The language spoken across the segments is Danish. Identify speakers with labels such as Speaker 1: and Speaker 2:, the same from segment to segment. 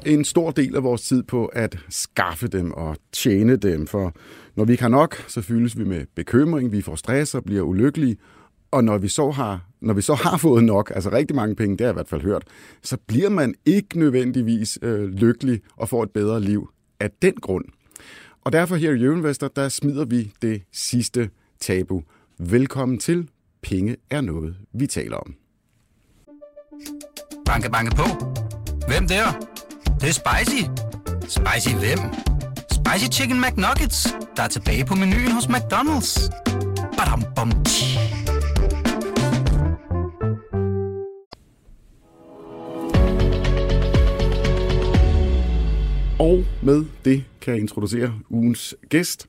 Speaker 1: Bruger en stor del af vores tid på at skaffe dem og tjene dem, for når vi ikke har nok, så fyldes vi med bekymring, vi får stress og bliver ulykkelige, og når vi så har, når vi så har fået nok, altså rigtig mange penge, det har jeg i hvert fald hørt, så bliver man ikke nødvendigvis øh, lykkelig og får et bedre liv af den grund. Og derfor her i Jøvenvester, der smider vi det sidste tabu. Velkommen til Penge er noget, vi taler om.
Speaker 2: Banke, banke på. Hvem der? Det, er spicy. Spicy hvem? Spicy Chicken McNuggets, der er tilbage på menuen hos McDonald's. Badum, bom, tji.
Speaker 1: Og med det kan jeg introducere ugens gæst.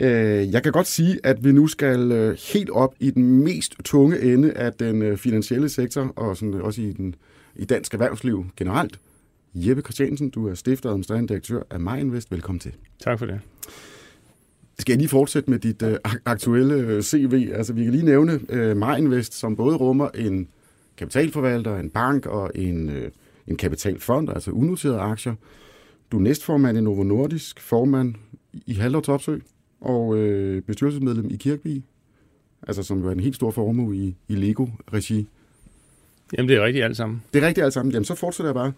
Speaker 1: Øh, jeg kan godt sige, at vi nu skal øh, helt op i den mest tunge ende af den øh, finansielle sektor, og sådan også i, den, i dansk erhvervsliv generelt. Jeppe Christiansen, du er stifter og administrerende direktør af MyInvest. Velkommen til.
Speaker 3: Tak for det.
Speaker 1: Skal jeg lige fortsætte med dit øh, ak- aktuelle øh, CV? Altså, vi kan lige nævne øh, MyInvest, som både rummer en kapitalforvalter, en bank og en, øh, en kapitalfond, altså unoterede aktier. Du er næstformand i Novo Nordisk, formand i Halder Topsø og øh, bestyrelsesmedlem i Kirkby, altså som jo er en helt stor formue i, i Lego-regi.
Speaker 3: Jamen, det er rigtigt alt sammen.
Speaker 1: Det er rigtigt alt sammen. Jamen, så fortsætter jeg bare.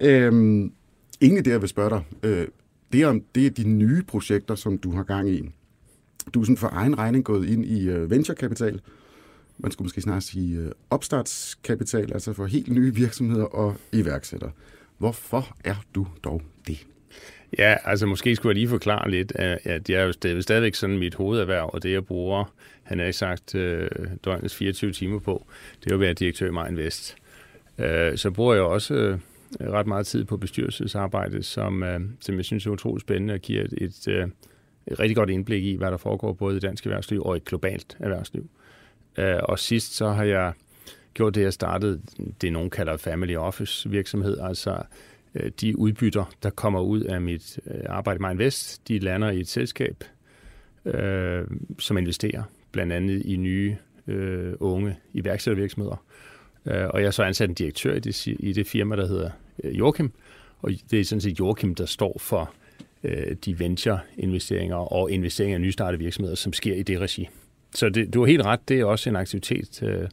Speaker 1: Øhm, egentlig det, jeg vil spørge dig, øh, det, er, om- det er de nye projekter, som du har gang i. Du er sådan for egen regning gået ind i øh, venturekapital. Man skulle måske snart sige øh, opstartskapital, altså for helt nye virksomheder og iværksættere. Hvorfor er du dog det?
Speaker 3: Ja, altså måske skulle jeg lige forklare lidt, at jeg, jeg er jo stadigvæk sådan mit hovederhverv, og det jeg bruger, han har sagt, øh, døgnets 24 timer på, det er jo at være direktør i MyInvest. Øh, så bruger jeg også øh, Øh, ret meget tid på bestyrelsesarbejde, som, øh, som jeg synes er utroligt spændende og giver et, et, øh, et rigtig godt indblik i, hvad der foregår både i dansk erhvervsliv og i globalt erhvervsliv. Øh, og sidst så har jeg gjort det, jeg startede, det nogen kalder family office virksomhed, altså øh, de udbytter, der kommer ud af mit øh, arbejde i MyInvest, de lander i et selskab, øh, som investerer blandt andet i nye øh, unge iværksættervirksomheder. Øh, Øh, og jeg er så ansat en direktør i det, i det firma, der hedder øh, Joachim, og det er sådan set Joachim, der står for øh, de venture-investeringer og investeringer i nystartede virksomheder, som sker i det regi. Så det, du har helt ret, det er også en aktivitet, øh,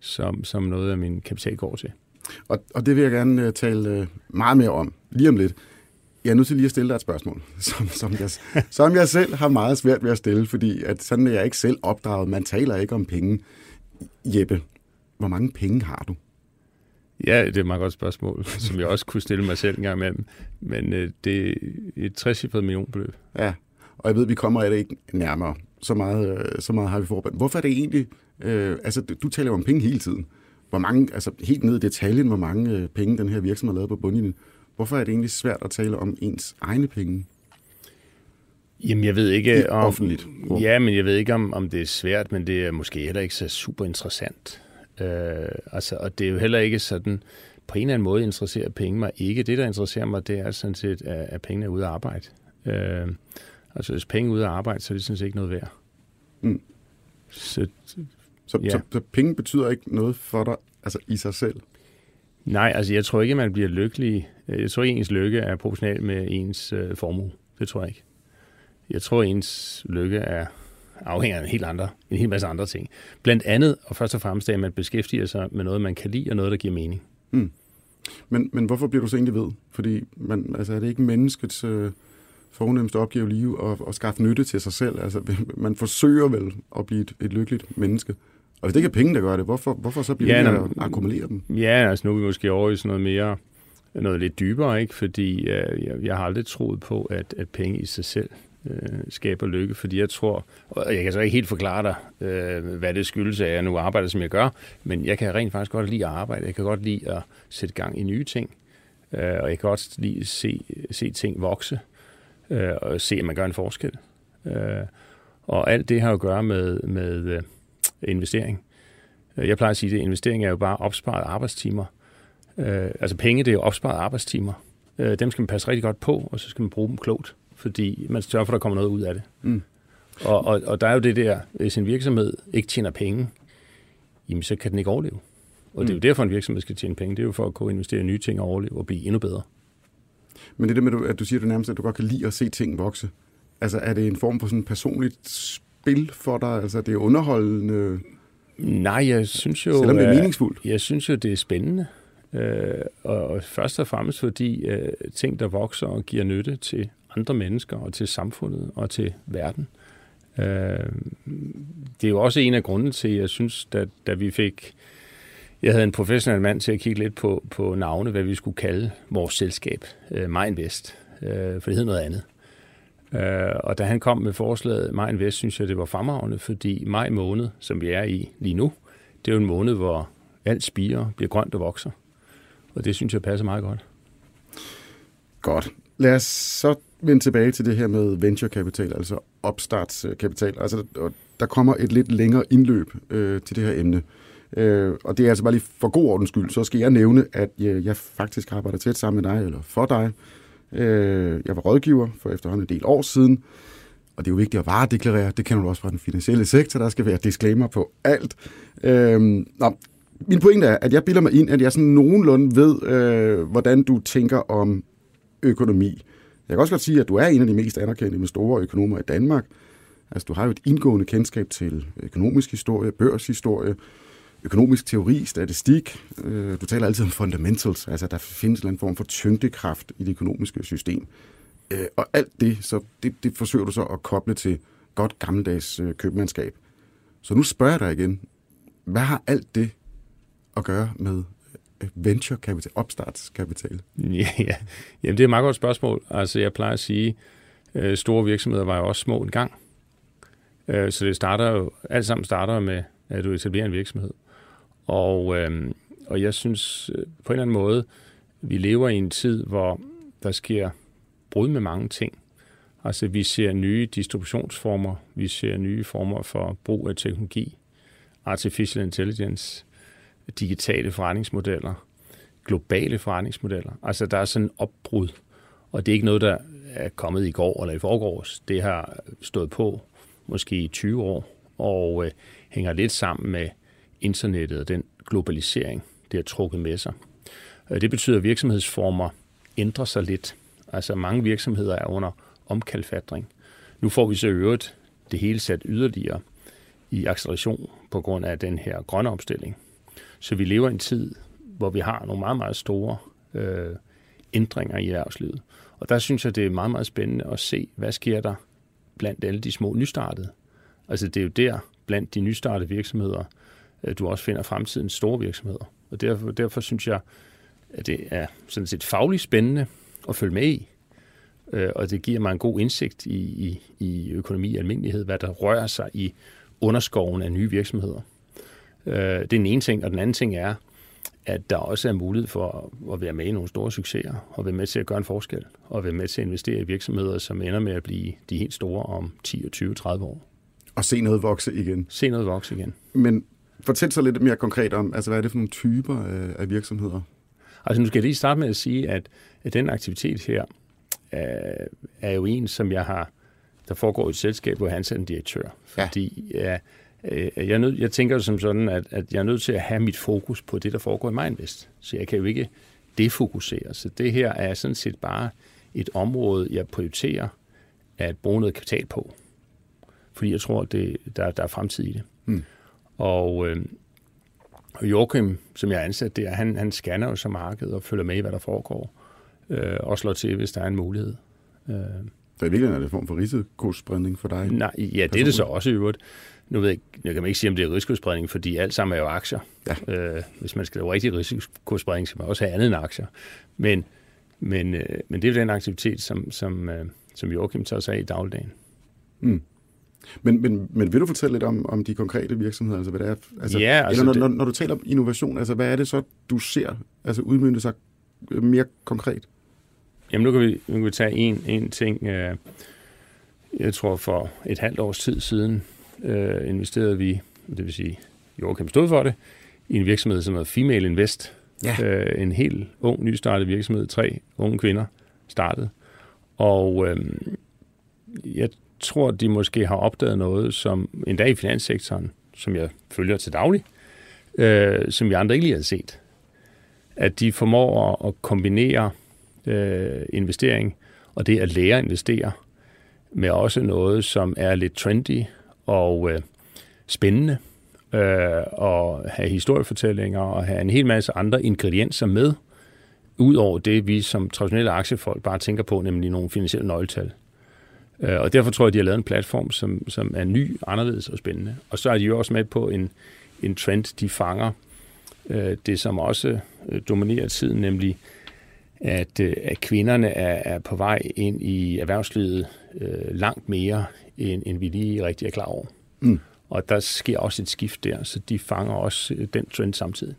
Speaker 3: som, som noget af min kapital går til.
Speaker 1: Og, og det vil jeg gerne øh, tale øh, meget mere om lige om lidt. Jeg er nødt til lige at stille dig et spørgsmål, som, som, jeg, som jeg selv har meget svært ved at stille, fordi at sådan er jeg ikke selv opdraget. Man taler ikke om penge. Jeppe, hvor mange penge har du?
Speaker 3: Ja, det er et meget godt spørgsmål, som jeg også kunne stille mig selv en gang imellem. Men øh, det er et 60 millionbeløb.
Speaker 1: Ja, og jeg ved, vi kommer af det ikke nærmere. Så meget, øh, så meget har vi forberedt. Hvorfor er det egentlig... Øh, altså, du taler jo om penge hele tiden. Hvor mange, altså helt ned i detaljen, hvor mange øh, penge den her virksomhed har lavet på bundlinjen. Hvorfor er det egentlig svært at tale om ens egne penge?
Speaker 3: Jamen, jeg ved ikke om...
Speaker 1: offentligt.
Speaker 3: Ja, men jeg ved ikke, om, om det er svært, men det er måske heller ikke så super interessant. Øh, altså, og det er jo heller ikke sådan... På en eller anden måde interesserer penge mig ikke. Det, der interesserer mig, det er sådan set, at, at pengene er ude at arbejde. Øh, altså, hvis penge er ude at arbejde, så er det sådan set ikke noget værd.
Speaker 1: Mm.
Speaker 3: Så
Speaker 1: Så,
Speaker 3: Ja.
Speaker 1: så, så penge betyder ikke noget for dig altså i sig selv?
Speaker 3: Nej, altså jeg tror ikke, man bliver lykkelig. Jeg tror ikke, ens lykke er proportional med ens øh, formue. Det tror jeg ikke. Jeg tror, ens lykke er afhænger af en helt andre, en hel masse andre ting. Blandt andet, og først og fremmest, at man beskæftiger sig med noget, man kan lide, og noget, der giver mening.
Speaker 1: Men, men hvorfor bliver du så egentlig ved? Fordi man, altså, er det ikke menneskets øh, fornemmeste opgave i livet at, at skaffe nytte til sig selv? Altså, man forsøger vel at blive et, et lykkeligt menneske. Og hvis det ikke er penge, der gør det, hvorfor, hvorfor så bliver
Speaker 3: Ja,
Speaker 1: at akkumulere dem?
Speaker 3: Ja, altså nu er vi måske over i sådan noget mere, noget lidt dybere, ikke? Fordi øh, jeg, jeg har aldrig troet på, at, at penge i sig selv øh, skaber lykke, fordi jeg tror, og jeg kan så ikke helt forklare dig, øh, hvad det skyldes, at jeg nu arbejder, som jeg gør, men jeg kan rent faktisk godt lide at arbejde. Jeg kan godt lide at sætte gang i nye ting, øh, og jeg kan godt lide at se, se ting vokse, øh, og se, at man gør en forskel. Øh, Og alt det har jo at gøre med, med øh, investering. Øh, jeg plejer at sige, at investering er jo bare opsparet arbejdstimer. Øh, altså penge, det er jo opsparet arbejdstimer. Øh, dem skal man passe rigtig godt på, og så skal man bruge dem klogt, fordi man sørger for, at der kommer noget ud af det. Mm. Og, og, og der er jo det der, hvis en virksomhed ikke tjener penge, jamen så kan den ikke overleve. Og mm. det er jo mm. derfor, en virksomhed skal tjene penge. Det er jo for at kunne investere i nye ting og overleve og blive endnu bedre.
Speaker 1: Men det er det med, at du siger du nærmest, at du godt kan lide at se ting vokse. Altså er det en form for sådan personligt spil for dig? Altså det er underholdende?
Speaker 3: Nej, jeg synes jo...
Speaker 1: Selvom det er meningsfuldt?
Speaker 3: Jeg synes jo, det er spændende. Øh, og først og fremmest fordi øh, ting, der vokser og giver nytte til andre mennesker og til samfundet og til verden. Øh, det er jo også en af grunden til, at jeg synes, da, da vi fik... Jeg havde en professionel mand til at kigge lidt på, på navne, hvad vi skulle kalde vores selskab, øh, Mindvest, øh, for det hed noget andet. Øh, og da han kom med forslaget Mindvest, synes jeg, det var fremragende, fordi maj måned, som vi er i lige nu, det er jo en måned, hvor alt spiger, bliver grønt og vokser. Og det synes jeg passer meget godt.
Speaker 1: Godt. Lad os så vende tilbage til det her med venturekapital, altså opstartskapital. Altså, der kommer et lidt længere indløb øh, til det her emne. Øh, og det er altså bare lige for god ordens skyld, så skal jeg nævne, at jeg, jeg faktisk arbejder tæt sammen med dig, eller for dig. Øh, jeg var rådgiver for efterhånden en del år siden, og det er jo vigtigt at varedeklarere. Det kender du også fra den finansielle sektor. Der skal være disclaimer på alt. Øh, nå, min pointe er, at jeg bilder mig ind, at jeg sådan nogenlunde ved, øh, hvordan du tænker om økonomi. Jeg kan også godt sige, at du er en af de mest anerkendte med store økonomer i Danmark. Altså, du har jo et indgående kendskab til økonomisk historie, børshistorie, økonomisk teori, statistik. Øh, du taler altid om fundamentals, altså der findes en form for tyngdekraft i det økonomiske system. Øh, og alt det, så det, det forsøger du så at koble til godt gammeldags øh, købmandskab. Så nu spørger jeg dig igen, hvad har alt det at gøre med Øh, venture capital, opstartskapital?
Speaker 3: Ja, ja. Jamen, det er et meget godt spørgsmål. Altså, jeg plejer at sige, at store virksomheder var jo også små en gang. Øh, så det starter jo, alt sammen starter med, at du etablerer en virksomhed. Og, øh, og jeg synes øh, på en eller anden måde, vi lever i en tid, hvor der sker brud med mange ting. Altså vi ser nye distributionsformer, vi ser nye former for brug af teknologi, artificial intelligence, digitale forretningsmodeller, globale forretningsmodeller. Altså der er sådan en opbrud, og det er ikke noget, der er kommet i går eller i forgårs. Det har stået på måske i 20 år, og øh, hænger lidt sammen med internettet og den globalisering, det har trukket med sig. Øh, det betyder, at virksomhedsformer ændrer sig lidt. Altså mange virksomheder er under omkalfatring. Nu får vi så øvrigt det hele sat yderligere i acceleration på grund af den her grønne omstilling. Så vi lever i en tid, hvor vi har nogle meget, meget store øh, ændringer i erhvervslivet. Og der synes jeg, det er meget, meget spændende at se, hvad sker der blandt alle de små nystartede. Altså det er jo der, blandt de nystartede virksomheder, øh, du også finder fremtidens store virksomheder. Og derfor, derfor synes jeg, at det er sådan set fagligt spændende at følge med i. Øh, og det giver mig en god indsigt i, i, i økonomi i almindelighed, hvad der rører sig i underskoven af nye virksomheder. Øh, det er den ene ting, og den anden ting er, at der også er mulighed for at være med i nogle store succeser, og være med til at gøre en forskel, og være med til at investere i virksomheder, som ender med at blive de helt store om 10, 20, 30 år.
Speaker 1: Og se noget vokse igen.
Speaker 3: Se noget vokse igen.
Speaker 1: Men fortæl så lidt mere konkret om, altså hvad er det for nogle typer af, af virksomheder?
Speaker 3: Altså nu skal jeg lige starte med at sige, at, at den aktivitet her er, er jo en, som jeg har, der foregår i et selskab, hvor han er en direktør. Fordi ja. øh, jeg, er nød, jeg tænker som sådan, at, at jeg er nødt til at have mit fokus på det, der foregår i Mindvest. Så jeg kan jo ikke defokusere. Så det her er sådan set bare et område, jeg prioriterer at bruge noget kapital på. Fordi jeg tror, det, der, der er fremtid i det. Hmm. Og øh, Joachim, som jeg er ansat der, han, han scanner jo så markedet og følger med i, hvad der foregår. Øh, og slår til, hvis der er en mulighed. Øh.
Speaker 1: Så i virkeligheden er det en form for risikospredning for dig?
Speaker 3: Nej, ja, det er det så også i øvrigt. Nu ved jeg, jeg kan man ikke sige, om det er risikospredning, fordi alt sammen er jo aktier. Ja. Øh, hvis man skal lave rigtig risikospredning, skal man også have andet end aktier. Men, men, øh, men det er jo den aktivitet, som, som, øh, som Joachim tager sig af i dagligdagen. Mm.
Speaker 1: Men, men, men vil du fortælle lidt om, om de konkrete virksomheder? Altså, hvad det er? Altså,
Speaker 3: ja,
Speaker 1: altså eller når, det... når, du taler om innovation, altså, hvad er det så, du ser altså, udmynde sig mere konkret?
Speaker 3: Jamen, nu kan vi, nu kan vi tage en, en ting. Øh, jeg tror for et halvt års tid siden, øh, investerede vi, det vil sige, Joachim stod for det, i en virksomhed, som hedder Female Invest.
Speaker 1: Ja.
Speaker 3: Øh, en helt ung, nystartet virksomhed. Tre unge kvinder startede. Og øh, jeg tror, de måske har opdaget noget, som endda i finanssektoren, som jeg følger til daglig, øh, som vi andre ikke lige har set. At de formår at kombinere øh, investering og det at lære at investere med også noget, som er lidt trendy og øh, spændende, øh, og have historiefortællinger og have en hel masse andre ingredienser med, ud over det, vi som traditionelle aktiefolk bare tænker på, nemlig nogle finansielle nøgletal. Øh, og derfor tror jeg, de har lavet en platform, som, som er ny, anderledes og spændende. Og så er de jo også med på en, en trend, de fanger øh, det, som også øh, dominerer tiden, nemlig at, øh, at kvinderne er, er på vej ind i erhvervslivet øh, langt mere, end, end vi lige rigtig er klar over. Mm. Og der sker også et skift der, så de fanger også øh, den trend samtidig.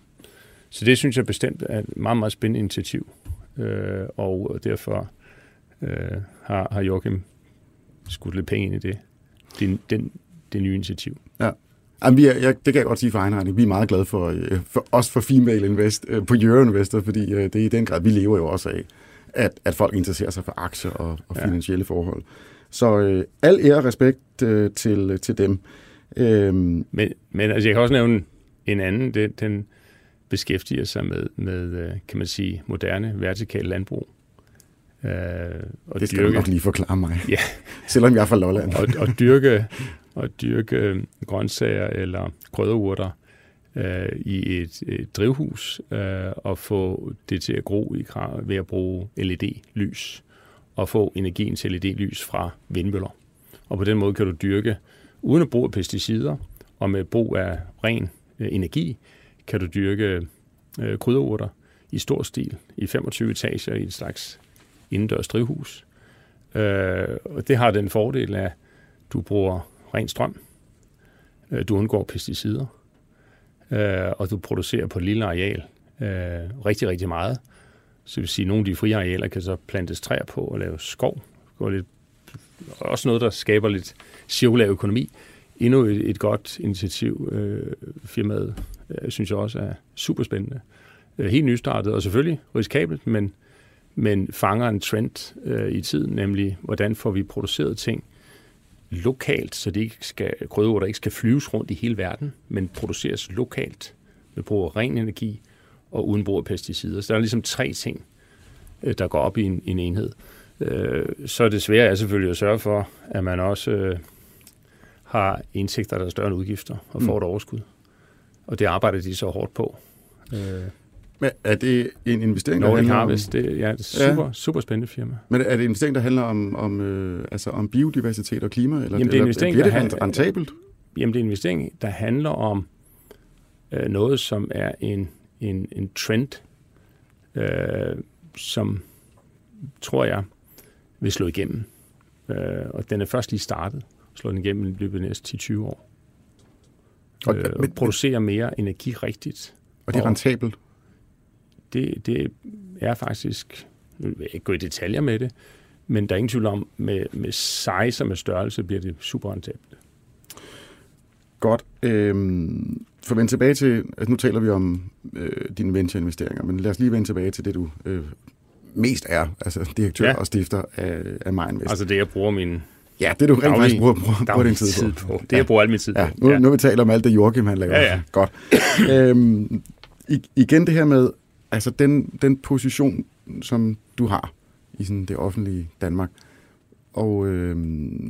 Speaker 3: Så det synes jeg bestemt er et meget, meget spændende initiativ. Øh, og derfor øh, har, har Joachim skudt lidt penge ind i det, det, den, det nye initiativ.
Speaker 1: Ja. Jamen, vi er, jeg, det kan jeg godt sige for egen regning. Vi er meget glade for, øh, for os for Female Invest øh, på Euro Investor, fordi det er i den grad, vi lever jo også af, at, at folk interesserer sig for aktier og, og finansielle ja. forhold. Så øh, al ære og respekt øh, til, til dem.
Speaker 3: Øhm. Men, men altså, jeg kan også nævne en anden, den, den beskæftiger sig med, med, kan man sige, moderne vertikal landbrug.
Speaker 1: Øh, og det skal dyrke, du nok lige forklare mig,
Speaker 3: ja.
Speaker 1: selvom jeg er fra Lolland.
Speaker 3: og, og dyrke, og dyrke grøntsager eller krydderurter øh, i et, et drivhus øh, og få det til at gro i ved at bruge LED-lys og få energien til LED-lys fra vindmøller. Og på den måde kan du dyrke uden at bruge pesticider og med brug af ren øh, energi, kan du dyrke øh, krydderurter i stor stil i 25 etager i et slags indendørs drivhus. Øh, og det har den fordel, at du bruger ren strøm, øh, du undgår pesticider, øh, og du producerer på et lille areal øh, rigtig, rigtig meget. Så det vil sige, at nogle af de frie arealer kan så plantes træer på og lave skov. Går lidt, også noget, der skaber lidt cirkulær økonomi. Endnu et, et godt initiativ. Øh, firmaet øh, synes jeg også er super spændende. Øh, helt nystartet og selvfølgelig risikabelt, men men fanger en trend øh, i tiden, nemlig hvordan får vi produceret ting lokalt, så det ikke skal, krydderurter ikke skal flyves rundt i hele verden, men produceres lokalt med brug af ren energi og uden brug af pesticider. Så der er ligesom tre ting, øh, der går op i en, en enhed. Øh, så det svære er selvfølgelig at sørge for, at man også øh, har indsigter, der er større end udgifter, og får mm. et overskud. Og det arbejder de så hårdt på. Øh,
Speaker 1: men er det en investering,
Speaker 3: der handler Harvest, om... Det, ja, det er super, ja. super spændende firma.
Speaker 1: Men er det en investering, der handler om, om, øh, altså om biodiversitet og klima? Eller, jamen, det er en investering, eller, bliver det rentabelt?
Speaker 3: Jamen, det er en investering, der handler om øh, noget, som er en, en, en trend, øh, som, tror jeg, vil slå igennem. Øh, og den er først lige startet. Slå den igennem i løbet af de næste 10-20 år. Og, øh, og producere mere energi rigtigt.
Speaker 1: Og det er rentabelt?
Speaker 3: det, det er faktisk, jeg vil ikke gå i detaljer med det, men der er ingen tvivl om, med, med size og med størrelse bliver det super rentabelt.
Speaker 1: Godt. Øhm, for at vende tilbage til, altså nu taler vi om øh, dine ventureinvesteringer, men lad os lige vende tilbage til det, du øh, mest er, altså direktør ja. og stifter af, af MindVest.
Speaker 3: Altså det, jeg bruger min
Speaker 1: Ja, det du rent faktisk bruger, bruger, bruger din tid, tid på. på.
Speaker 3: Det, jeg bruger al min tid
Speaker 1: ja. på. Nu, ja. nu vi taler om alt det, Joachim han laver.
Speaker 3: Ja, ja.
Speaker 1: Godt. øhm, igen det her med, altså den, den position, som du har i sådan det offentlige Danmark, og øh,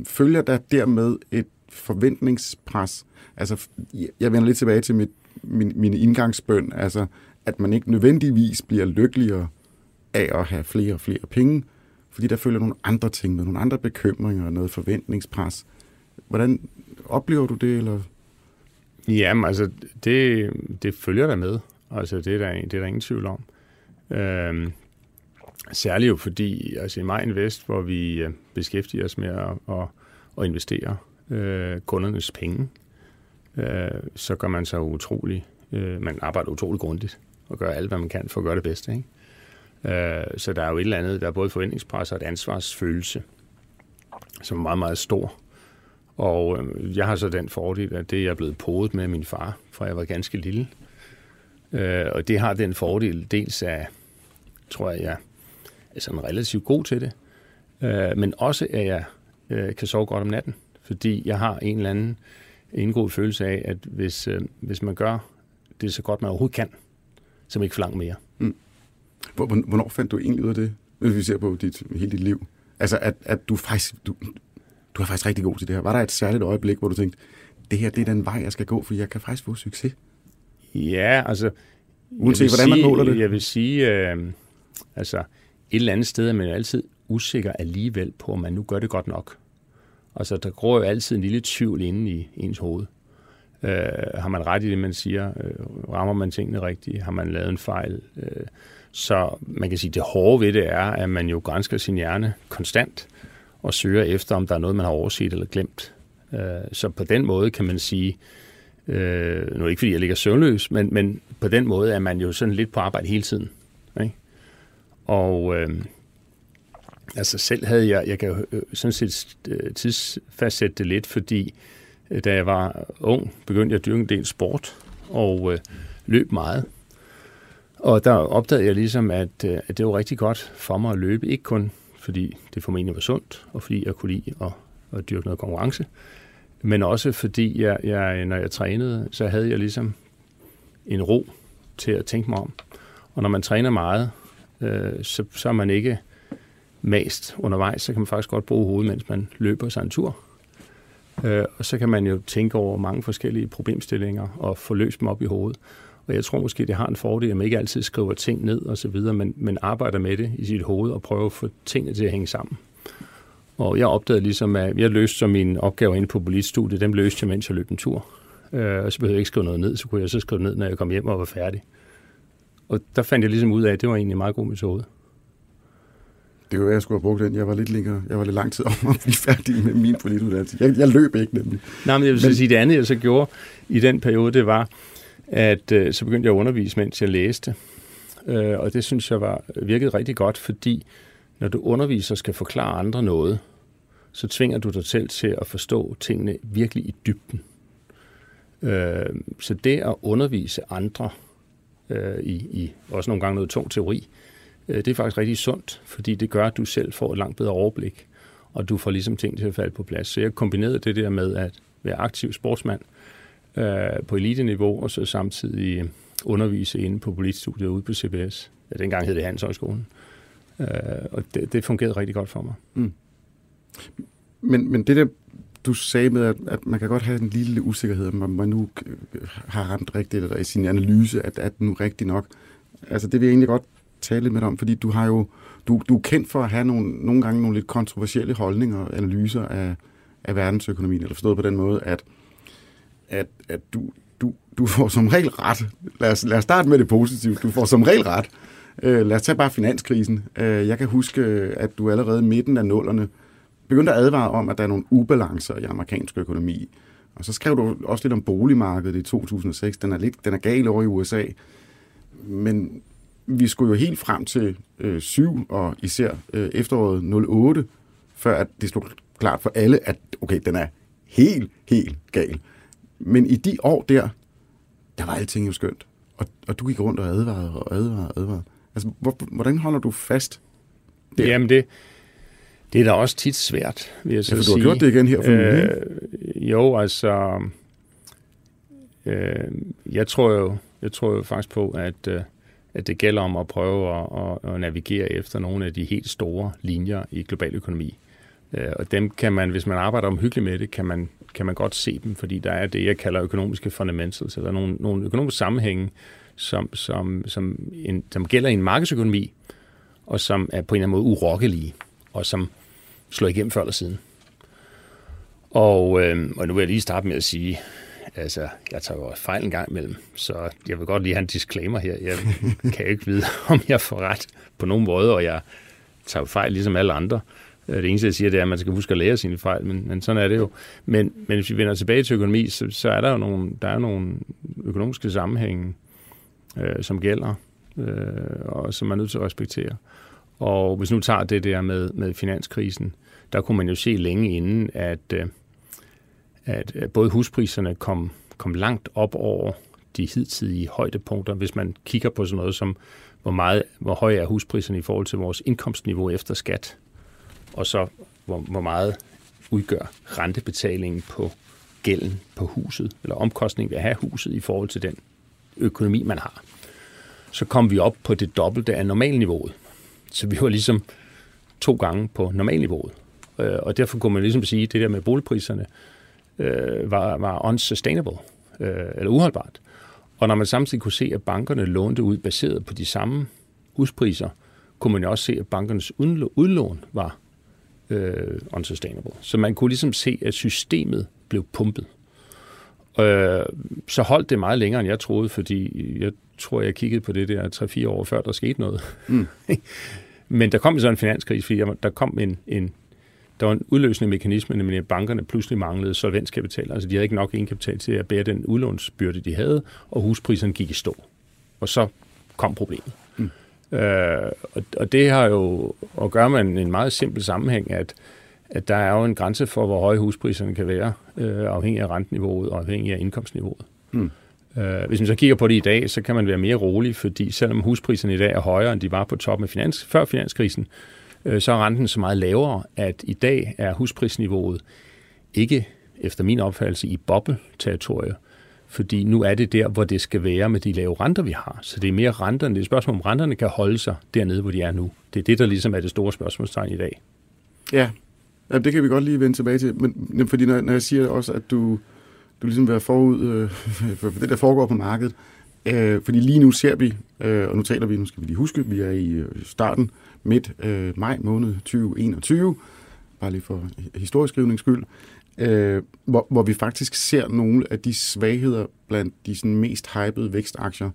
Speaker 1: følger der dermed et forventningspres? Altså, jeg vender lidt tilbage til mit, min, min indgangsbøn, altså, at man ikke nødvendigvis bliver lykkeligere af at have flere og flere penge, fordi der følger nogle andre ting med, nogle andre bekymringer, noget forventningspres. Hvordan oplever du det, eller?
Speaker 3: Jamen, altså, det, det følger der med. Altså, det er der, det er der ingen tvivl om. Øhm, særligt jo fordi, altså i Main Vest, hvor vi øh, beskæftiger os med at, at, at investere øh, kundernes penge, øh, så gør man sig utrolig, øh, man arbejder utrolig grundigt og gør alt, hvad man kan for at gøre det bedste. Ikke? Øh, så der er jo et eller andet, der er både forventningspres og et ansvarsfølelse. som er meget, meget stor. Og øh, jeg har så den fordel, at det er jeg blevet podet med min far, fra jeg var ganske lille. Øh, og det har den fordel, dels af, tror jeg, jeg er sådan relativt god til det, øh, men også at jeg øh, kan sove godt om natten, fordi jeg har en eller anden indgået følelse af, at hvis, øh, hvis man gør det så godt, man overhovedet kan, så man ikke forlange mere. Mm.
Speaker 1: Hvornår fandt du egentlig ud af det, hvis vi ser på dit, hele dit liv? Altså, at, at du faktisk, du, du er faktisk rigtig god til det her. Var der et særligt øjeblik, hvor du tænkte, det her det er den vej, jeg skal gå, for jeg kan faktisk få succes?
Speaker 3: Ja, altså...
Speaker 1: Uanset hvordan man måler det?
Speaker 3: Jeg vil sige, øh, altså, et eller andet sted er man jo altid usikker alligevel på, om man nu gør det godt nok. Altså, der gror jo altid en lille tvivl inde i ens hoved. Øh, har man ret i det, man siger? Øh, rammer man tingene rigtigt? Har man lavet en fejl? Øh, så man kan sige, at det hårde ved det er, at man jo grænsker sin hjerne konstant og søger efter, om der er noget, man har overset eller glemt. Øh, så på den måde kan man sige, øh, nu er ikke fordi jeg ligger søvnløs, men, men på den måde er man jo sådan lidt på arbejde hele tiden. Ikke? Og øh, altså selv havde jeg, jeg kan jo øh, sådan set øh, tidsfastsætte det lidt, fordi øh, da jeg var ung, begyndte jeg at dyrke en del sport og øh, løb meget. Og der opdagede jeg ligesom, at, at det var rigtig godt for mig at løbe. Ikke kun fordi det formentlig var sundt, og fordi jeg kunne lide at, at dyrke noget konkurrence, men også fordi jeg, jeg, når jeg trænede, så havde jeg ligesom en ro til at tænke mig om. Og når man træner meget, øh, så, så er man ikke mast undervejs, så kan man faktisk godt bruge hovedet, mens man løber sig en tur. Øh, og så kan man jo tænke over mange forskellige problemstillinger og få løst dem op i hovedet. Og jeg tror måske, det har en fordel, at man ikke altid skriver ting ned og så videre, men, men arbejder med det i sit hoved og prøver at få tingene til at hænge sammen. Og jeg opdagede ligesom, at jeg løste så mine opgaver inde på politstudiet, dem løste jeg, mens jeg løb en tur. Øh, og så behøvede jeg ikke skrive noget ned, så kunne jeg så skrive ned, når jeg kom hjem og var færdig. Og der fandt jeg ligesom ud af, at det var egentlig en meget god metode.
Speaker 1: Det var jeg skulle have brugt den. Jeg var lidt længere, jeg var lidt lang tid om at blive færdig med min polituddannelse. Jeg, jeg løb ikke nemlig.
Speaker 3: Nej, men jeg vil men, sige, det andet, jeg så gjorde i den periode, det var, at øh, så begyndte jeg at undervise, mens jeg læste. Øh, og det synes jeg var virkede rigtig godt, fordi når du underviser skal forklare andre noget, så tvinger du dig selv til at forstå tingene virkelig i dybden. Øh, så det at undervise andre øh, i, i også nogle gange noget tung teori, øh, Øh, det er faktisk rigtig sundt, fordi det gør, at du selv får et langt bedre overblik, og du får ligesom ting til at falde på plads. Så jeg kombinerede det der med at være aktiv sportsmand øh, på eliteniveau, og så samtidig undervise inde på politstudiet ude på CBS. Ja, dengang hed det Handelshøjskolen. Øh, og det, det fungerede rigtig godt for mig. Mm.
Speaker 1: Men, men det der, du sagde med, at, at man kan godt have en lille usikkerhed, om man nu øh, har ramt rigtigt eller i sin analyse, at, at nu rigtigt nok. Altså det vil jeg egentlig godt tale lidt med dig om, fordi du har jo, du, du er kendt for at have nogle, nogle gange nogle lidt kontroversielle holdninger og analyser af, af verdensøkonomien, eller forstået på den måde, at, at, at du, du, du får som regel ret. Lad os, lad os starte med det positive. Du får som regel ret. Øh, lad os tage bare finanskrisen. Øh, jeg kan huske, at du allerede i midten af nullerne begyndte at advare om, at der er nogle ubalancer i amerikansk økonomi. Og så skrev du også lidt om boligmarkedet i 2006. Den er, lidt, den er gal over i USA. Men vi skulle jo helt frem til øh, 7 og især øh, efteråret 08, før at det stod klart for alle, at okay, den er helt, helt gal. Men i de år der, der var alting jo skønt. Og, og du gik rundt og advarede og advarede og advarede. Altså, hvor, hvordan holder du fast
Speaker 3: der? Jamen det, det er da også tit svært, vil jeg så ja,
Speaker 1: sige. du har gjort det igen her for øh,
Speaker 3: Jo, altså... Øh, jeg tror jo, jeg tror jo faktisk på, at, øh, at det gælder om at prøve at, at, at navigere efter nogle af de helt store linjer i global økonomi. Øh, og dem kan man, hvis man arbejder omhyggeligt med det, kan man, kan man godt se dem, fordi der er det, jeg kalder økonomiske fundamentals, eller nogle, nogle økonomiske sammenhænge, som, som, som, en, som gælder i en markedsøkonomi, og som er på en eller anden måde urokkelige, og som slår igennem før eller siden. Og, øh, og nu vil jeg lige starte med at sige, altså, jeg tager jo fejl en gang imellem, så jeg vil godt lige have en disclaimer her. Jeg kan ikke vide, om jeg får ret på nogen måde, og jeg tager fejl ligesom alle andre. Det eneste, jeg siger, det er, at man skal huske at lære sine fejl, men, men sådan er det jo. Men, men hvis vi vender tilbage til økonomi, så, så er der jo nogle, der er nogle økonomiske sammenhænge, øh, som gælder, øh, og som man er nødt til at respektere. Og hvis nu tager det der med, med finanskrisen, der kunne man jo se længe inden, at, øh, at både huspriserne kom, kom langt op over de hidtidige højdepunkter, hvis man kigger på sådan noget som, hvor, meget, hvor høj er huspriserne i forhold til vores indkomstniveau efter skat, og så hvor, hvor meget udgør rentebetalingen på gælden på huset, eller omkostningen ved at have huset i forhold til den økonomi, man har. Så kom vi op på det dobbelte af normalniveauet. Så vi var ligesom to gange på normalniveauet. Øh, og derfor kunne man ligesom sige, at det der med boligpriserne øh, var, var unsustainable, øh, eller uholdbart. Og når man samtidig kunne se, at bankerne lånte ud baseret på de samme huspriser, kunne man jo også se, at bankernes udlån var øh, unsustainable. Så man kunne ligesom se, at systemet blev pumpet. Øh, så holdt det meget længere, end jeg troede, fordi jeg tror, jeg kiggede på det der 3-4 år før, der skete noget. Mm. Men der kom så en finanskrise, fordi der kom en, en der var en udløsende mekanisme, nemlig at bankerne pludselig manglede solvenskapital. Altså de havde ikke nok egenkapital til at bære den udlånsbyrde, de havde, og huspriserne gik i stå. Og så kom problemet. Mm. Øh, og, og det har jo at gøre med en, en meget simpel sammenhæng, at, at der er jo en grænse for, hvor høje huspriserne kan være, øh, afhængig af renteniveauet og afhængig af indkomstniveauet. Mm. Øh, hvis man så kigger på det i dag, så kan man være mere rolig, fordi selvom huspriserne i dag er højere, end de var på toppen af finans, før finanskrisen, øh, Øh, så er renten så meget lavere, at i dag er husprisniveauet ikke, efter min opfattelse, i boble-territoriet, fordi nu er det der, hvor det skal være med de lave renter, vi har. Så det er mere renterne. Det er et spørgsmål, om renterne kan holde sig dernede, hvor de er nu. Det er det, der ligesom er det store spørgsmålstegn i dag.
Speaker 1: Ja, ja det kan vi godt lige vende tilbage til. Men fordi når, når jeg siger også, at du, du ligesom være forud øh, for det, der foregår på markedet, øh, fordi lige nu ser vi, øh, og nu taler vi, nu skal vi lige huske, vi er i øh, starten midt øh, maj måned 2021, bare lige for historieskrivnings skyld, øh, hvor, hvor vi faktisk ser nogle af de svagheder blandt de sådan, mest hypede vækstaktier,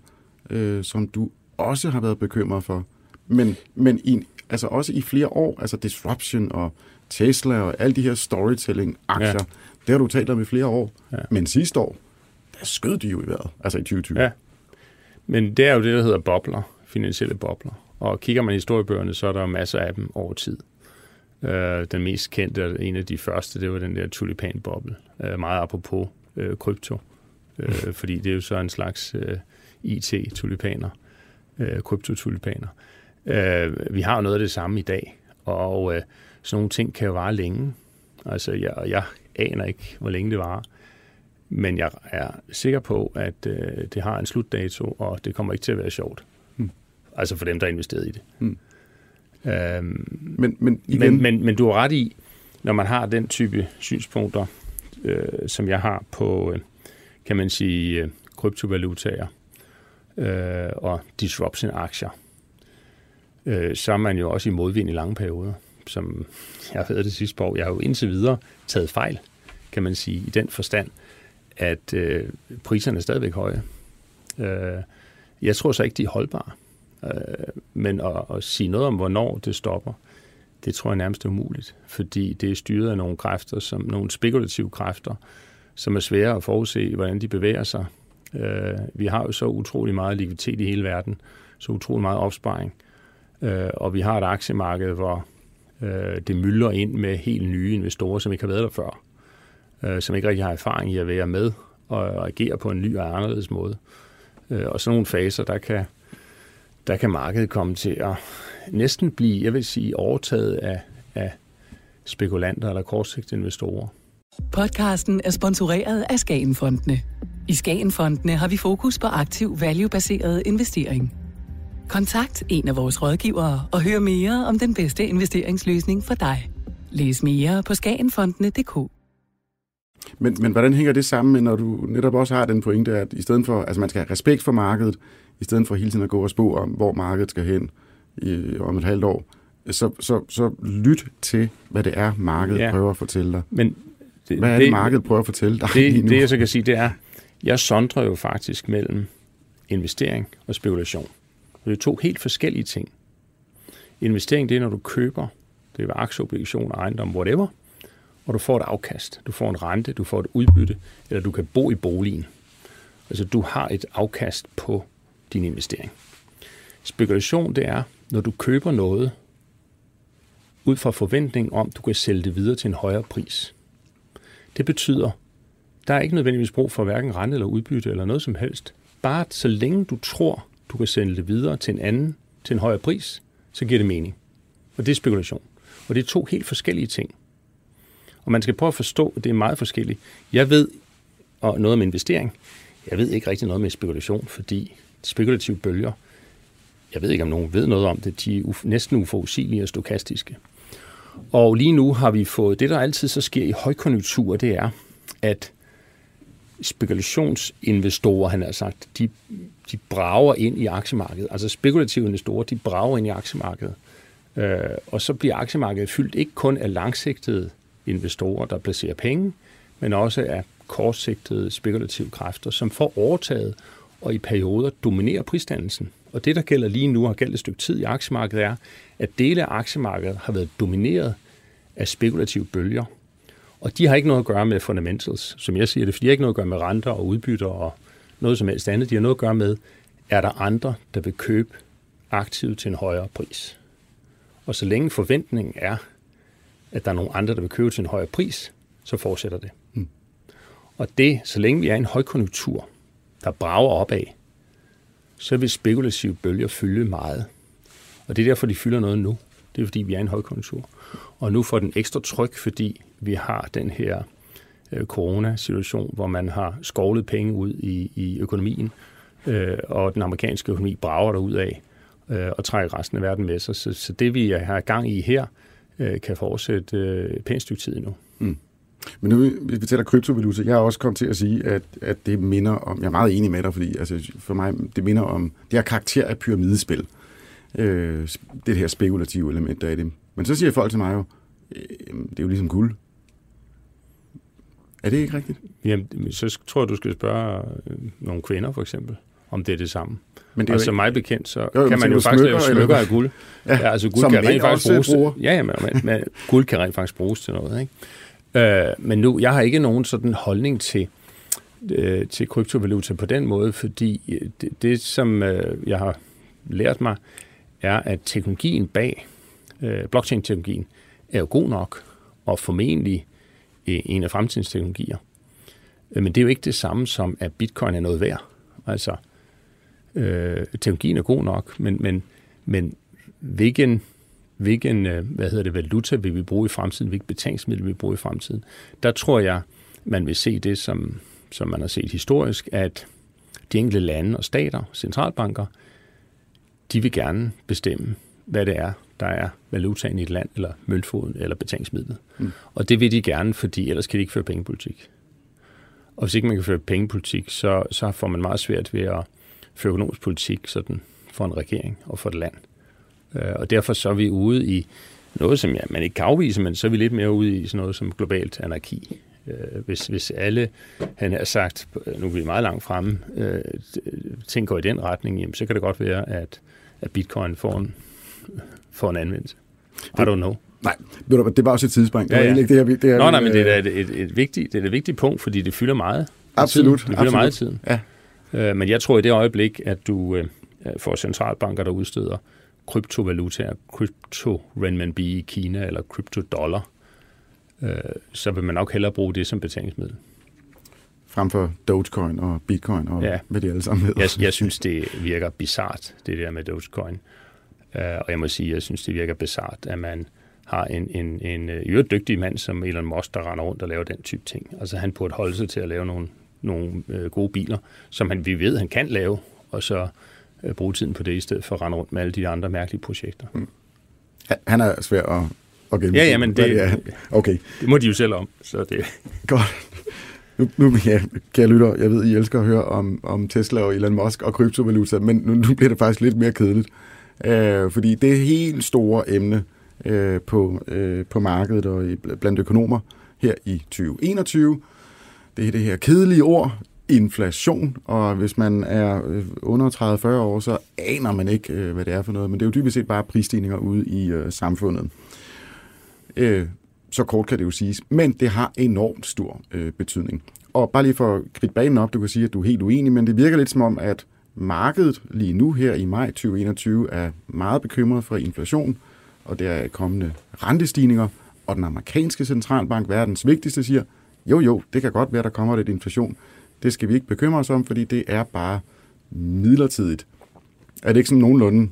Speaker 1: øh, som du også har været bekymret for. Men, men i, altså også i flere år, altså Disruption og Tesla og alle de her storytelling-aktier, ja. det har du talt om i flere år. Ja. Men sidste år, der skød de jo i vejret, altså i 2020. Ja.
Speaker 3: Men det er jo det, der hedder bobler, finansielle bobler. Og kigger man i historiebøgerne, så er der masser af dem over tid. Øh, den mest kendte, en af de første, det var den der tulipanboble. Øh, meget apropos øh, krypto. Øh, fordi det er jo så en slags øh, IT-tulipaner. Øh, kryptotulipaner. Øh, vi har jo noget af det samme i dag. Og øh, sådan nogle ting kan jo vare længe. Altså, jeg, jeg aner ikke, hvor længe det varer. Men jeg er sikker på, at øh, det har en slutdato, og det kommer ikke til at være sjovt. Altså for dem, der er investeret i det. Hmm. Øhm, men, men, igen... men, men, men du har ret i, når man har den type synspunkter, øh, som jeg har på, øh, kan man sige, øh, kryptovalutaer øh, og disruption-aktier, øh, så er man jo også i modvind i lange perioder, som jeg har været det sidste år. Jeg har jo indtil videre taget fejl, kan man sige, i den forstand, at øh, priserne er stadigvæk høje. Øh, jeg tror så ikke, de er holdbare. Øh, men at, at sige noget om, hvornår det stopper, det tror jeg nærmest er umuligt, fordi det er styret af nogle kræfter, som nogle spekulative kræfter, som er svære at forudse, hvordan de bevæger sig. Øh, vi har jo så utrolig meget likviditet i hele verden, så utrolig meget opsparing, øh, og vi har et aktiemarked, hvor det mylder ind med helt nye investorer, som ikke har været der før, som ikke rigtig har erfaring i at være med og agere på en ny og anderledes måde. Og sådan nogle faser, der kan, der kan markedet komme til at næsten blive, jeg vil sige, overtaget af, af spekulanter eller kortsigtede investorer.
Speaker 4: Podcasten er sponsoreret af Skagenfondene. I Skagenfondene har vi fokus på aktiv value-baseret investering. Kontakt en af vores rådgivere og hør mere om den bedste investeringsløsning for dig. Læs mere på skagenfondene.dk.
Speaker 1: Men, men hvordan hænger det sammen med, når du netop også har den pointe, at i stedet for, altså man skal have respekt for markedet, i stedet for hele tiden at gå og spå om, hvor markedet skal hen i, om et halvt år, så, så, så lyt til, hvad det er, markedet ja. prøver at fortælle dig. Men det, hvad er det, det, markedet prøver at fortælle dig
Speaker 3: det, det, jeg så kan sige, det er, jeg sondrer jo faktisk mellem investering og spekulation. Det er to helt forskellige ting. Investering, det er, når du køber, det er aktieobligationer, ejendom, whatever, og du får et afkast. Du får en rente, du får et udbytte, eller du kan bo i boligen. Altså, du har et afkast på din investering. Spekulation, det er, når du køber noget, ud fra forventning om, du kan sælge det videre til en højere pris. Det betyder, der er ikke nødvendigvis brug for hverken rente eller udbytte eller noget som helst. Bare så længe du tror, du kan sælge det videre til en anden, til en højere pris, så giver det mening. Og det er spekulation. Og det er to helt forskellige ting. Og man skal prøve at forstå, at det er meget forskelligt. Jeg ved og noget om investering. Jeg ved ikke rigtig noget med spekulation, fordi spekulative bølger, jeg ved ikke, om nogen ved noget om det, de er næsten uforudsigelige og stokastiske. Og lige nu har vi fået, det der altid så sker i højkonjunktur, det er, at spekulationsinvestorer, han har sagt, de, de brager ind i aktiemarkedet. Altså spekulative investorer, de brager ind i aktiemarkedet. Øh, og så bliver aktiemarkedet fyldt ikke kun af langsigtede investorer, der placerer penge, men også af kortsigtede spekulative kræfter, som får overtaget og i perioder dominerer prisdannelsen. Og det, der gælder lige nu, har gældt et stykke tid i aktiemarkedet, er, at dele af aktiemarkedet har været domineret af spekulative bølger. Og de har ikke noget at gøre med fundamentals, som jeg siger det, for de har ikke noget at gøre med renter og udbytter og noget som helst andet. De har noget at gøre med, er der andre, der vil købe aktivet til en højere pris. Og så længe forventningen er, at der er nogle andre, der vil købe til en højere pris, så fortsætter det. Mm. Og det, så længe vi er i en højkonjunktur, der brager opad, så vil spekulative bølger fylde meget. Og det er derfor, de fylder noget nu. Det er fordi, vi er i en højkonjunktur. Og nu får den ekstra tryk, fordi vi har den her øh, coronasituation, hvor man har skovlet penge ud i, i økonomien, øh, og den amerikanske økonomi brager der ud af øh, og trækker resten af verden med sig. Så, så det, vi har gang i her, øh, kan fortsætte øh, pænt stykke tid nu. Mm.
Speaker 1: Men nu, hvis vi taler kryptovaluta, jeg har også kommet til at sige, at, at det minder om, jeg er meget enig med dig, fordi altså, for mig, det minder om, det har karakter af pyramidespil. Øh, det her spekulative element, der er i det. Men så siger folk til mig jo, øh, det er jo ligesom guld. Er det ikke rigtigt?
Speaker 3: Jamen, så tror jeg, du skal spørge øh, nogle kvinder, for eksempel, om det er det samme. Men det er og som mig bekendt, så jo, kan man jo faktisk lave smykker af guld. Ja, ja altså guld kan rent faktisk bruges. Bruger. Ja, ja, men, men guld kan rent faktisk bruges til noget. Ikke? Øh, men nu, jeg har ikke nogen sådan holdning til, øh, til kryptovaluta på den måde, fordi øh, det, det som øh, jeg har lært mig, er, at teknologien bag, øh, blockchain-teknologien, er jo god nok, og formentlig øh, en af fremtidens teknologier. Øh, men det er jo ikke det samme som, at bitcoin er noget værd. Altså, øh, teknologien er god nok, men, men, men hvilken, hvilken øh, hvad hedder det, valuta vil vi bruge i fremtiden, hvilket betalingsmiddel vil vi bruge i fremtiden, der tror jeg, man vil se det, som, som man har set historisk, at de enkelte lande og stater, centralbanker, de vil gerne bestemme, hvad det er, der er valutaen i et land, eller møntfoden, eller betalingsmidlet. Mm. Og det vil de gerne, fordi ellers kan de ikke føre pengepolitik. Og hvis ikke man kan føre pengepolitik, så, så får man meget svært ved at føre økonomisk politik sådan for en regering og for et land. Øh, og derfor så er vi ude i noget, som ja, man ikke kan afvise, men så er vi lidt mere ude i sådan noget som globalt anarki. Øh, hvis, hvis alle, han har sagt, nu er vi meget langt fremme, øh, ting går i den retning, jamen, så kan det godt være, at, at bitcoin får en, får en anvendelse. I don't know.
Speaker 1: Nej, det var også et tidsspring.
Speaker 3: Det ja, ja. Ikke det her, det her, Nå, nej, men det er et, et, et, vigtigt, det er et vigtigt punkt, fordi det fylder meget.
Speaker 1: Absolut.
Speaker 3: Tiden. Det fylder absolut. meget tiden. Ja. Øh, men jeg tror i det øjeblik, at du øh, får centralbanker, der udsteder kryptovalutaer, krypto renminbi i Kina eller kryptodollar, øh, så vil man nok hellere bruge det som betalingsmiddel.
Speaker 1: Frem for Dogecoin og Bitcoin og ja. hvad det alle sammen hedder.
Speaker 3: Jeg, jeg synes, det virker bizart, det der med Dogecoin. Uh, og jeg må sige, jeg synes, det virker bizart, at man har en, en, en en dygtig mand som Elon Musk, der render rundt og laver den type ting. Altså han burde holde sig til at lave nogle, nogle øh, gode biler, som han, vi ved, han kan lave, og så øh, bruge tiden på det, i stedet for at rende rundt med alle de andre mærkelige projekter. Mm.
Speaker 1: Han er svær at, at
Speaker 3: gennemføre. Ja, ja, men det, ja. Okay. det må de jo selv om. Så det.
Speaker 1: Godt. Nu, nu ja, kære lytter, jeg ved, I elsker at høre om, om Tesla og Elon Musk og kryptovaluta, men nu, nu bliver det faktisk lidt mere kedeligt. Øh, fordi det helt store emne øh, på, øh, på markedet og i, blandt økonomer her i 2021, det er det her kedelige ord, inflation, og hvis man er øh, under 30-40 år, så aner man ikke, øh, hvad det er for noget, men det er jo dybest set bare prisstigninger ude i øh, samfundet. Øh, så kort kan det jo siges, men det har enormt stor øh, betydning. Og bare lige for at gribe banen op, du kan sige, at du er helt uenig, men det virker lidt som om, at markedet lige nu her i maj 2021 er meget bekymret for inflation, og der er kommende rentestigninger, og den amerikanske centralbank, verdens vigtigste, siger, jo jo, det kan godt være, der kommer lidt inflation. Det skal vi ikke bekymre os om, fordi det er bare midlertidigt. Er det ikke sådan nogenlunde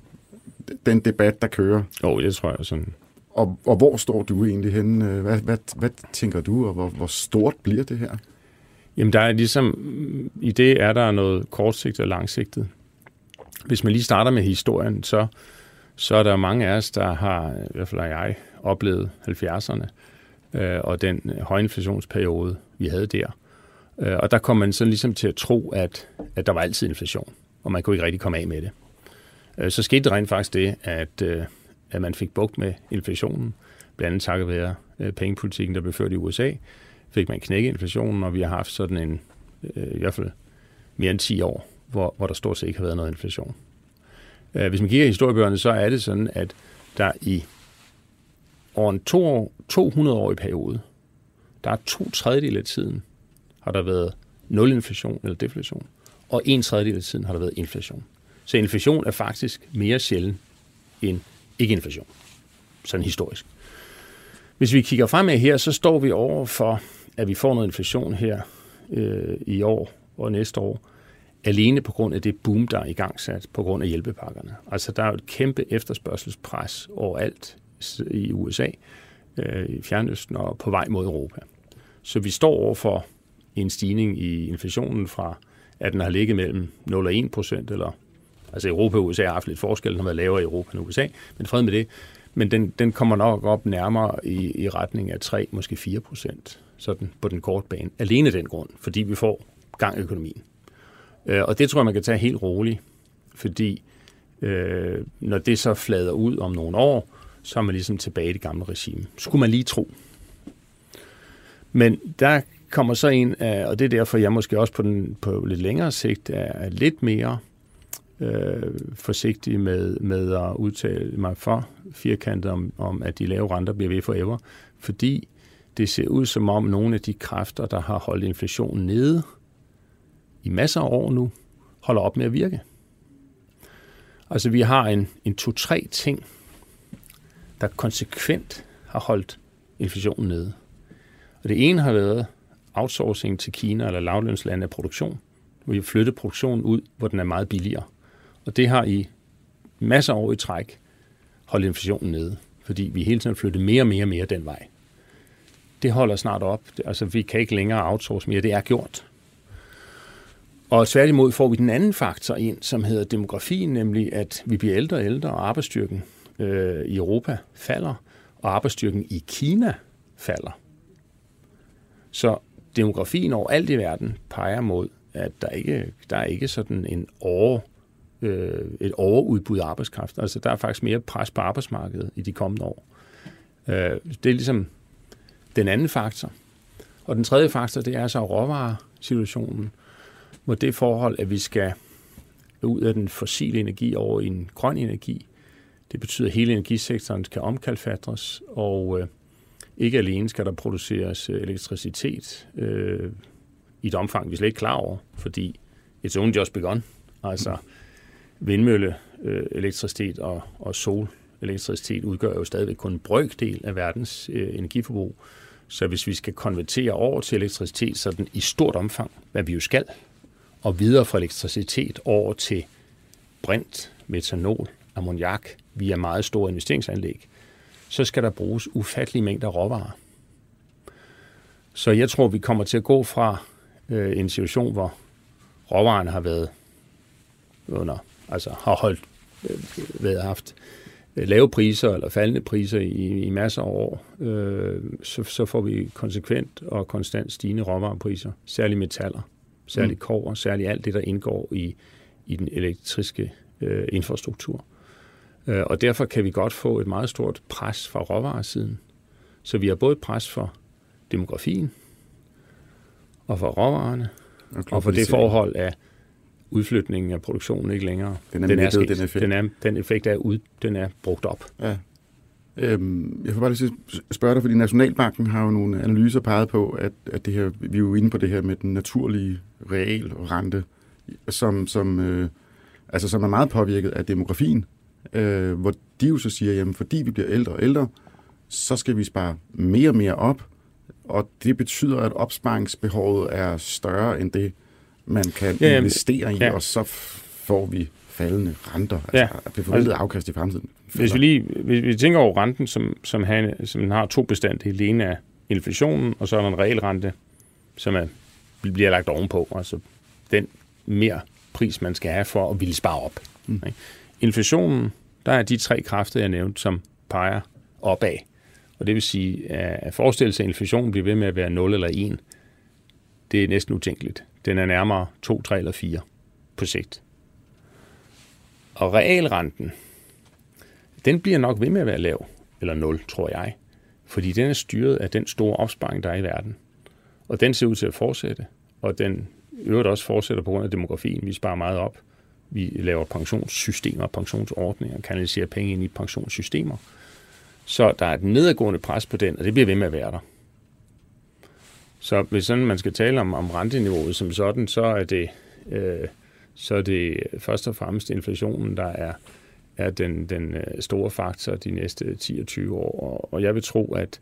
Speaker 1: den debat, der kører?
Speaker 3: Jo, det tror jeg sådan.
Speaker 1: Og, og hvor står du egentlig henne? Hvad, hvad, hvad tænker du, og hvor, hvor stort bliver det her?
Speaker 3: Jamen, der er ligesom, i det er der noget kortsigtet og langsigtet. Hvis man lige starter med historien, så, så er der mange af os, der har, i hvert fald jeg, oplevet 70'erne øh, og den højinflationsperiode, vi havde der. Øh, og der kom man sådan ligesom til at tro, at, at der var altid inflation, og man kunne ikke rigtig komme af med det. Øh, så skete det rent faktisk det, at, øh, at man fik bugt med inflationen, blandt andet takket være øh, pengepolitikken, der blev ført i USA, fik man knækket inflationen, og vi har haft sådan en, i hvert fald mere end 10 år, hvor, hvor der stort set ikke har været noget inflation. Hvis man kigger i historiebøgerne, så er det sådan, at der i over en to år, 200-årig periode, der er to tredjedel af tiden, har der været nul inflation eller deflation, og en tredjedel af tiden har der været inflation. Så inflation er faktisk mere sjælden end ikke-inflation, sådan historisk. Hvis vi kigger fremad her, så står vi over for, at vi får noget inflation her øh, i år og næste år, alene på grund af det boom, der er i gang sat på grund af hjælpepakkerne. Altså der er jo et kæmpe efterspørgselspres overalt i USA, øh, i Fjernøsten og på vej mod Europa. Så vi står over for en stigning i inflationen fra, at den har ligget mellem 0 og 1 procent, eller altså Europa og USA har haft lidt forskel, den har været lavere i Europa end USA, men fred med det. Men den, den kommer nok op nærmere i, i retning af 3, måske 4 procent, sådan på den korte bane. Alene den grund, fordi vi får gang i økonomien. Øh, og det tror jeg, man kan tage helt roligt, fordi øh, når det så flader ud om nogle år, så er man ligesom tilbage i det gamle regime. Skulle man lige tro. Men der kommer så ind, og det er derfor, jeg måske også på, den, på lidt længere sigt er lidt mere øh, forsigtig med, med at udtale mig for firkantet om, om, at de lave renter bliver ved forever, fordi det ser ud som om nogle af de kræfter, der har holdt inflationen nede i masser af år nu, holder op med at virke. Altså vi har en, en to-tre ting, der konsekvent har holdt inflationen nede. Og det ene har været outsourcing til Kina eller lavlønslande af produktion. Vi har flyttet produktionen ud, hvor den er meget billigere. Og det har i masser af år i træk holdt inflationen nede, fordi vi hele tiden flyttet mere og mere og mere den vej. Det holder snart op. Altså, vi kan ikke længere outsource mere. Det er gjort. Og tværtimod får vi den anden faktor ind, som hedder demografien, nemlig at vi bliver ældre og ældre, og arbejdsstyrken øh, i Europa falder, og arbejdsstyrken i Kina falder. Så demografien over alt i verden peger mod, at der ikke der er ikke sådan en over, øh, et overudbud af arbejdskraft. Altså der er faktisk mere pres på arbejdsmarkedet i de kommende år. Øh, det er ligesom den anden faktor. Og den tredje faktor, det er så råvaresituationen, hvor det forhold, at vi skal ud af den fossile energi over i en grøn energi, det betyder, at hele energisektoren skal omkalfatres, og øh, ikke alene skal der produceres øh, elektricitet øh, i et omfang, vi slet ikke er klar over, fordi it's only just begun. Altså vindmølle, øh, elektricitet og, og sol elektricitet udgør jo stadigvæk kun en brøkdel af verdens øh, energiforbrug. Så hvis vi skal konvertere over til elektricitet sådan i stort omfang, hvad vi jo skal, og videre fra elektricitet over til brint, metanol, ammoniak via meget store investeringsanlæg, så skal der bruges ufattelige mængder råvarer. Så jeg tror, vi kommer til at gå fra øh, en situation, hvor råvarerne har været under, altså har holdt, øh, været haft øh, lave priser eller faldende priser i, i masser af år, øh, så, så får vi konsekvent og konstant stigende råvarepriser, særligt metaller, særligt mm. kover, særligt alt det, der indgår i, i den elektriske øh, infrastruktur. Øh, og derfor kan vi godt få et meget stort pres fra råvaresiden. Så vi har både pres for demografien, og for råvarerne, og, og for det forhold af udflytningen af produktionen ikke længere.
Speaker 1: Den er, den, er den effekt.
Speaker 3: Den, er, den effekt er, ud, den er brugt op. Ja.
Speaker 1: Øhm, jeg får bare lige spørge dig, fordi Nationalbanken har jo nogle analyser peget på, at, at det her, vi er jo inde på det her med den naturlige real rente, som, som, øh, altså, som er meget påvirket af demografien, øh, hvor de jo så siger, jamen fordi vi bliver ældre og ældre, så skal vi spare mere og mere op, og det betyder, at opsparingsbehovet er større end det, man kan ja, investere i, ja. og så får vi faldende renter, ja. altså forventet altså, afkast i fremtiden.
Speaker 3: Hvis vi lige hvis vi tænker over renten, som, som, han, som har to bestanddele, det ene er inflationen, og så er der en realrente, som er, bliver lagt ovenpå, altså den mere pris, man skal have for at ville spare op. Mm. Inflationen, der er de tre kræfter, jeg nævnte, som peger opad. Og det vil sige, at forestille sig, at inflationen bliver ved med at være 0 eller 1, det er næsten utænkeligt. Den er nærmere 2, 3 eller 4 på sigt. Og realrenten, den bliver nok ved med at være lav, eller 0, tror jeg. Fordi den er styret af den store opsparing, der er i verden. Og den ser ud til at fortsætte. Og den øvrigt også fortsætter på grund af demografien. Vi sparer meget op. Vi laver pensionssystemer, pensionsordninger, kanaliserer penge ind i pensionssystemer. Så der er et nedadgående pres på den, og det bliver ved med at være der. Så hvis sådan man skal tale om, om renteniveauet som sådan, så er det, øh, så er det først og fremmest inflationen, der er, er den, den øh, store faktor de næste 10-20 år. Og, og jeg vil tro, at,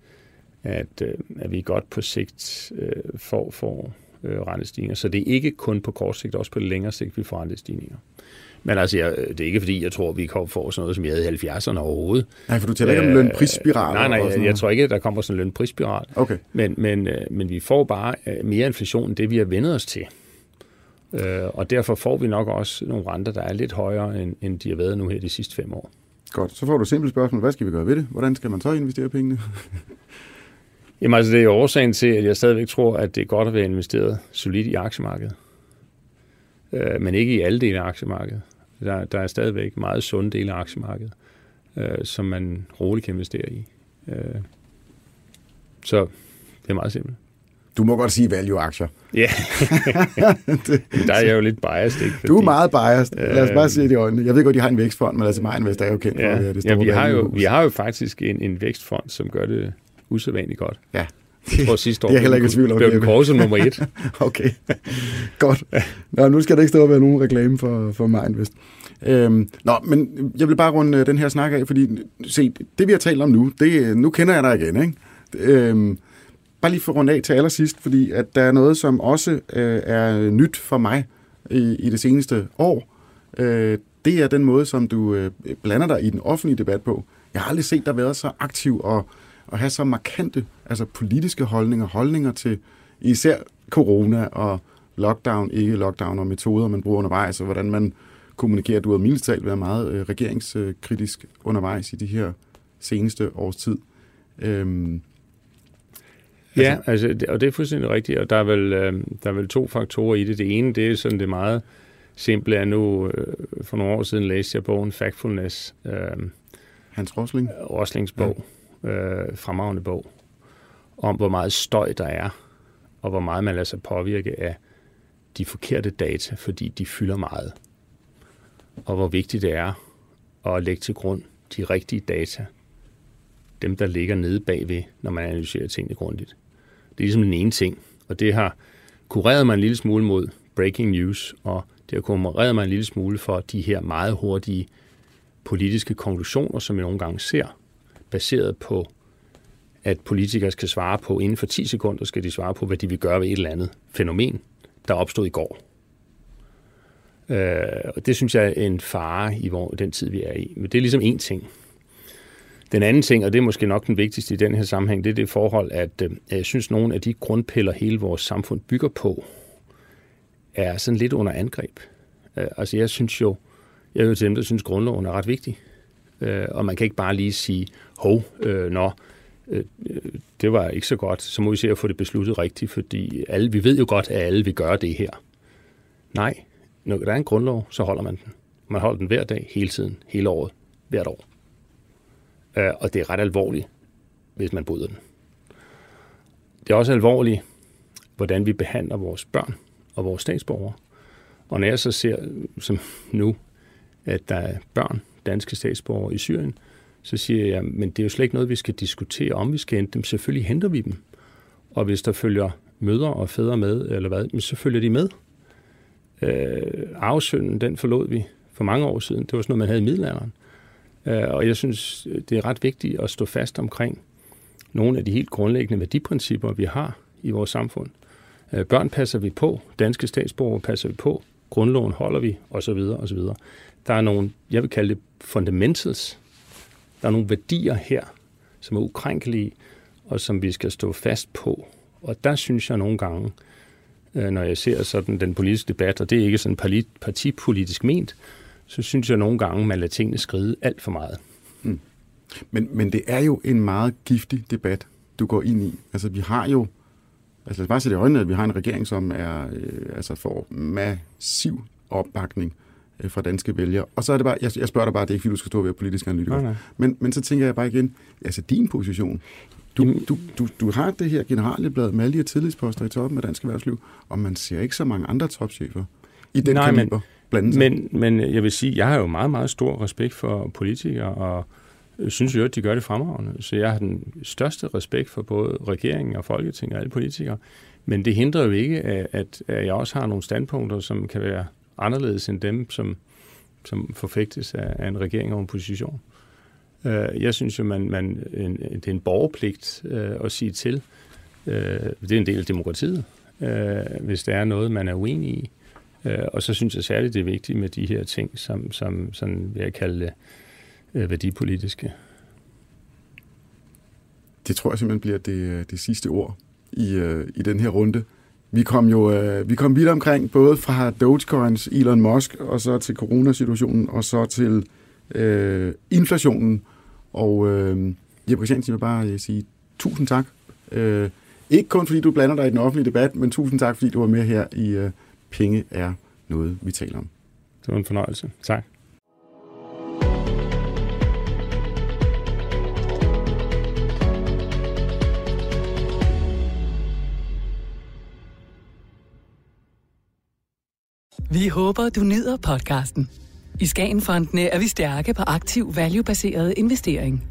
Speaker 3: at, øh, at vi godt på sigt øh, får, får øh, rentestigninger. Så det er ikke kun på kort sigt, også på længere sigt, vi får rentestigninger. Men altså, jeg, det er ikke fordi, jeg tror, vi kommer få sådan noget, som vi havde i 70'erne overhovedet.
Speaker 1: Nej, for du taler ikke om lønprisspiral?
Speaker 3: Nej, nej, jeg, jeg tror ikke, der kommer sådan en lønprisspiral.
Speaker 1: Okay.
Speaker 3: Men, men, øh, men vi får bare øh, mere inflation end det, vi har vendet os til. Øh, og derfor får vi nok også nogle renter, der er lidt højere, end, end de har været nu her de sidste fem år.
Speaker 1: Godt, så får du et simpelt spørgsmål. Hvad skal vi gøre ved det? Hvordan skal man så investere pengene?
Speaker 3: Jamen altså, det er årsagen til, at jeg stadigvæk tror, at det er godt at være investeret solidt i aktiemarkedet. Øh, men ikke i alle dele af aktiemarkedet. Der, der er stadigvæk meget sunde dele af aktiemarkedet, øh, som man roligt kan investere i. Øh, så det er meget simpelt.
Speaker 1: Du må godt sige value-aktier.
Speaker 3: Ja, der er jeg jo lidt biased. Ikke?
Speaker 1: Fordi, du er meget biased. Lad os bare se det i øjnene. Jeg ved godt, de har en vækstfond, men altså mig Invest er jo kendt ja, for det
Speaker 3: store ja, vi har, jo, vi har jo faktisk en, en vækstfond, som gør det usædvanligt godt.
Speaker 1: Ja.
Speaker 3: Jeg tror sidste år,
Speaker 1: det er heller ikke i tvivl
Speaker 3: om. Blev den nummer et.
Speaker 1: okay, godt. Nå, nu skal der ikke stå og være nogen reklame for, for Mindvest. Øhm, nå, men jeg vil bare runde øh, den her snak af, fordi se, det vi har talt om nu, det, nu kender jeg dig igen, ikke? Øhm, bare lige for runde af til allersidst, fordi at der er noget, som også øh, er nyt for mig i, i det seneste år. Øh, det er den måde, som du øh, blander dig i den offentlige debat på. Jeg har aldrig set dig være så aktiv og, og have så markante altså politiske holdninger, holdninger til især corona og lockdown, ikke lockdown og metoder, man bruger undervejs, og hvordan man kommunikerer. Du har mildt talt været meget øh, regeringskritisk undervejs i de her seneste års tid. Øhm,
Speaker 3: Ja, altså, altså og det er fuldstændig rigtigt, og der er, vel, øh, der er vel to faktorer i det. Det ene, det er sådan det meget simple, at nu øh, for nogle år siden læste jeg bogen Factfulness. Øh,
Speaker 1: Hans Rosling?
Speaker 3: Roslings bog, ja øh, fremragende bog, om hvor meget støj der er, og hvor meget man lader sig påvirke af de forkerte data, fordi de fylder meget. Og hvor vigtigt det er at lægge til grund de rigtige data, dem, der ligger nede bagved, når man analyserer tingene grundigt. Det er ligesom den ene ting, og det har kureret mig en lille smule mod breaking news, og det har kureret mig en lille smule for de her meget hurtige politiske konklusioner, som vi nogle gange ser, baseret på, at politikere skal svare på, inden for 10 sekunder skal de svare på, hvad de vil gøre ved et eller andet fænomen, der opstod i går. Øh, og det synes jeg er en fare i hvor, den tid, vi er i. Men det er ligesom en ting. Den anden ting, og det er måske nok den vigtigste i den her sammenhæng, det er det forhold, at øh, jeg synes, nogle af de grundpiller, hele vores samfund bygger på, er sådan lidt under angreb. Øh, altså jeg synes jo, jeg er jo til dem, der synes, grundloven er ret vigtig. Øh, og man kan ikke bare lige sige, hov, øh, nå, øh, øh, det var ikke så godt, så må vi se at få det besluttet rigtigt, fordi alle, vi ved jo godt, at alle vil gøre det her. Nej, når der er en grundlov, så holder man den. Man holder den hver dag, hele tiden, hele året, hvert år. Øh, og det er ret alvorligt, hvis man bryder den. Det er også alvorligt, hvordan vi behandler vores børn og vores statsborgere. Og når jeg så ser, som nu, at der er børn, danske statsborgere i Syrien, så siger jeg, men det er jo slet ikke noget, vi skal diskutere, om vi skal hente dem. Selvfølgelig henter vi dem. Og hvis der følger mødre og fædre med, eller hvad, så følger de med. Øh, arvesynden, den forlod vi for mange år siden. Det var sådan noget, man havde i middelalderen. Øh, og jeg synes, det er ret vigtigt at stå fast omkring nogle af de helt grundlæggende værdiprincipper, vi har i vores samfund. Øh, børn passer vi på, danske statsborgere passer vi på, grundloven holder vi, osv. osv. Der er nogle, jeg vil kalde det fundamentals. Der er nogle værdier her, som er ukrænkelige, og som vi skal stå fast på. Og der synes jeg nogle gange, øh, når jeg ser sådan den politiske debat, og det er ikke sådan partipolitisk ment, så synes jeg nogle gange, man lader tingene skride alt for meget. Mm.
Speaker 1: Men, men det er jo en meget giftig debat, du går ind i. Altså, vi har jo, altså lad os bare se det i øjnene, at vi har en regering, som er, øh, altså får massiv opbakning øh, fra danske vælgere. Og så er det bare, jeg, jeg spørger dig bare, det er ikke fordi, du skal stå ved politisk analytiker. Nej, nej. Men, men så tænker jeg bare igen, altså din position, du, du, du, du har det her generelle blad med alle de her tillidsposter i toppen af dansk erhvervsliv, og man ser ikke så mange andre topchefer i den Nej, kaliber blande sig.
Speaker 3: Men, men jeg vil sige, jeg har jo meget, meget stor respekt for politikere, og synes jo, at de gør det fremragende. Så jeg har den største respekt for både regeringen og Folketinget og alle politikere. Men det hindrer jo ikke, at, at jeg også har nogle standpunkter, som kan være anderledes end dem, som, som forfægtes af, en regering og en position. Øh, jeg synes jo, man, man, en, det er en borgerpligt øh, at sige til. Øh, det er en del af demokratiet, øh, hvis der er noget, man er uenig i. Øh, og så synes jeg særligt, det er vigtigt med de her ting, som, som sådan vil jeg kalde det, øh, værdipolitiske.
Speaker 1: Det tror jeg simpelthen bliver det, det sidste ord i, i den her runde. Vi kom jo øh, vi kom vidt omkring, både fra Dogecoins, Elon Musk, og så til coronasituationen, og så til øh, inflationen. Og øh, Jeppe Christiansen vil bare øh, sige tusind tak. Øh, ikke kun fordi du blander dig i den offentlige debat, men tusind tak, fordi du var med her i øh, Penge er noget, vi taler om.
Speaker 3: Det var en fornøjelse. Tak.
Speaker 4: Vi håber, du nyder podcasten. I Skagenfondene er vi stærke på aktiv value-baseret investering.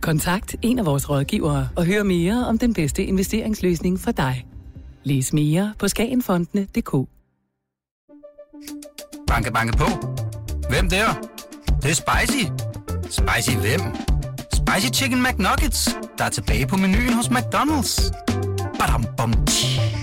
Speaker 4: Kontakt en af vores rådgivere og hør mere om den bedste investeringsløsning for dig. Læs mere på skagenfondene.dk.
Speaker 2: Banke, banke på. Hvem der? Det, det er spicy. Spicy hvem? Spicy Chicken McNuggets, der er tilbage på menuen hos McDonald's. Badum, bom, tji.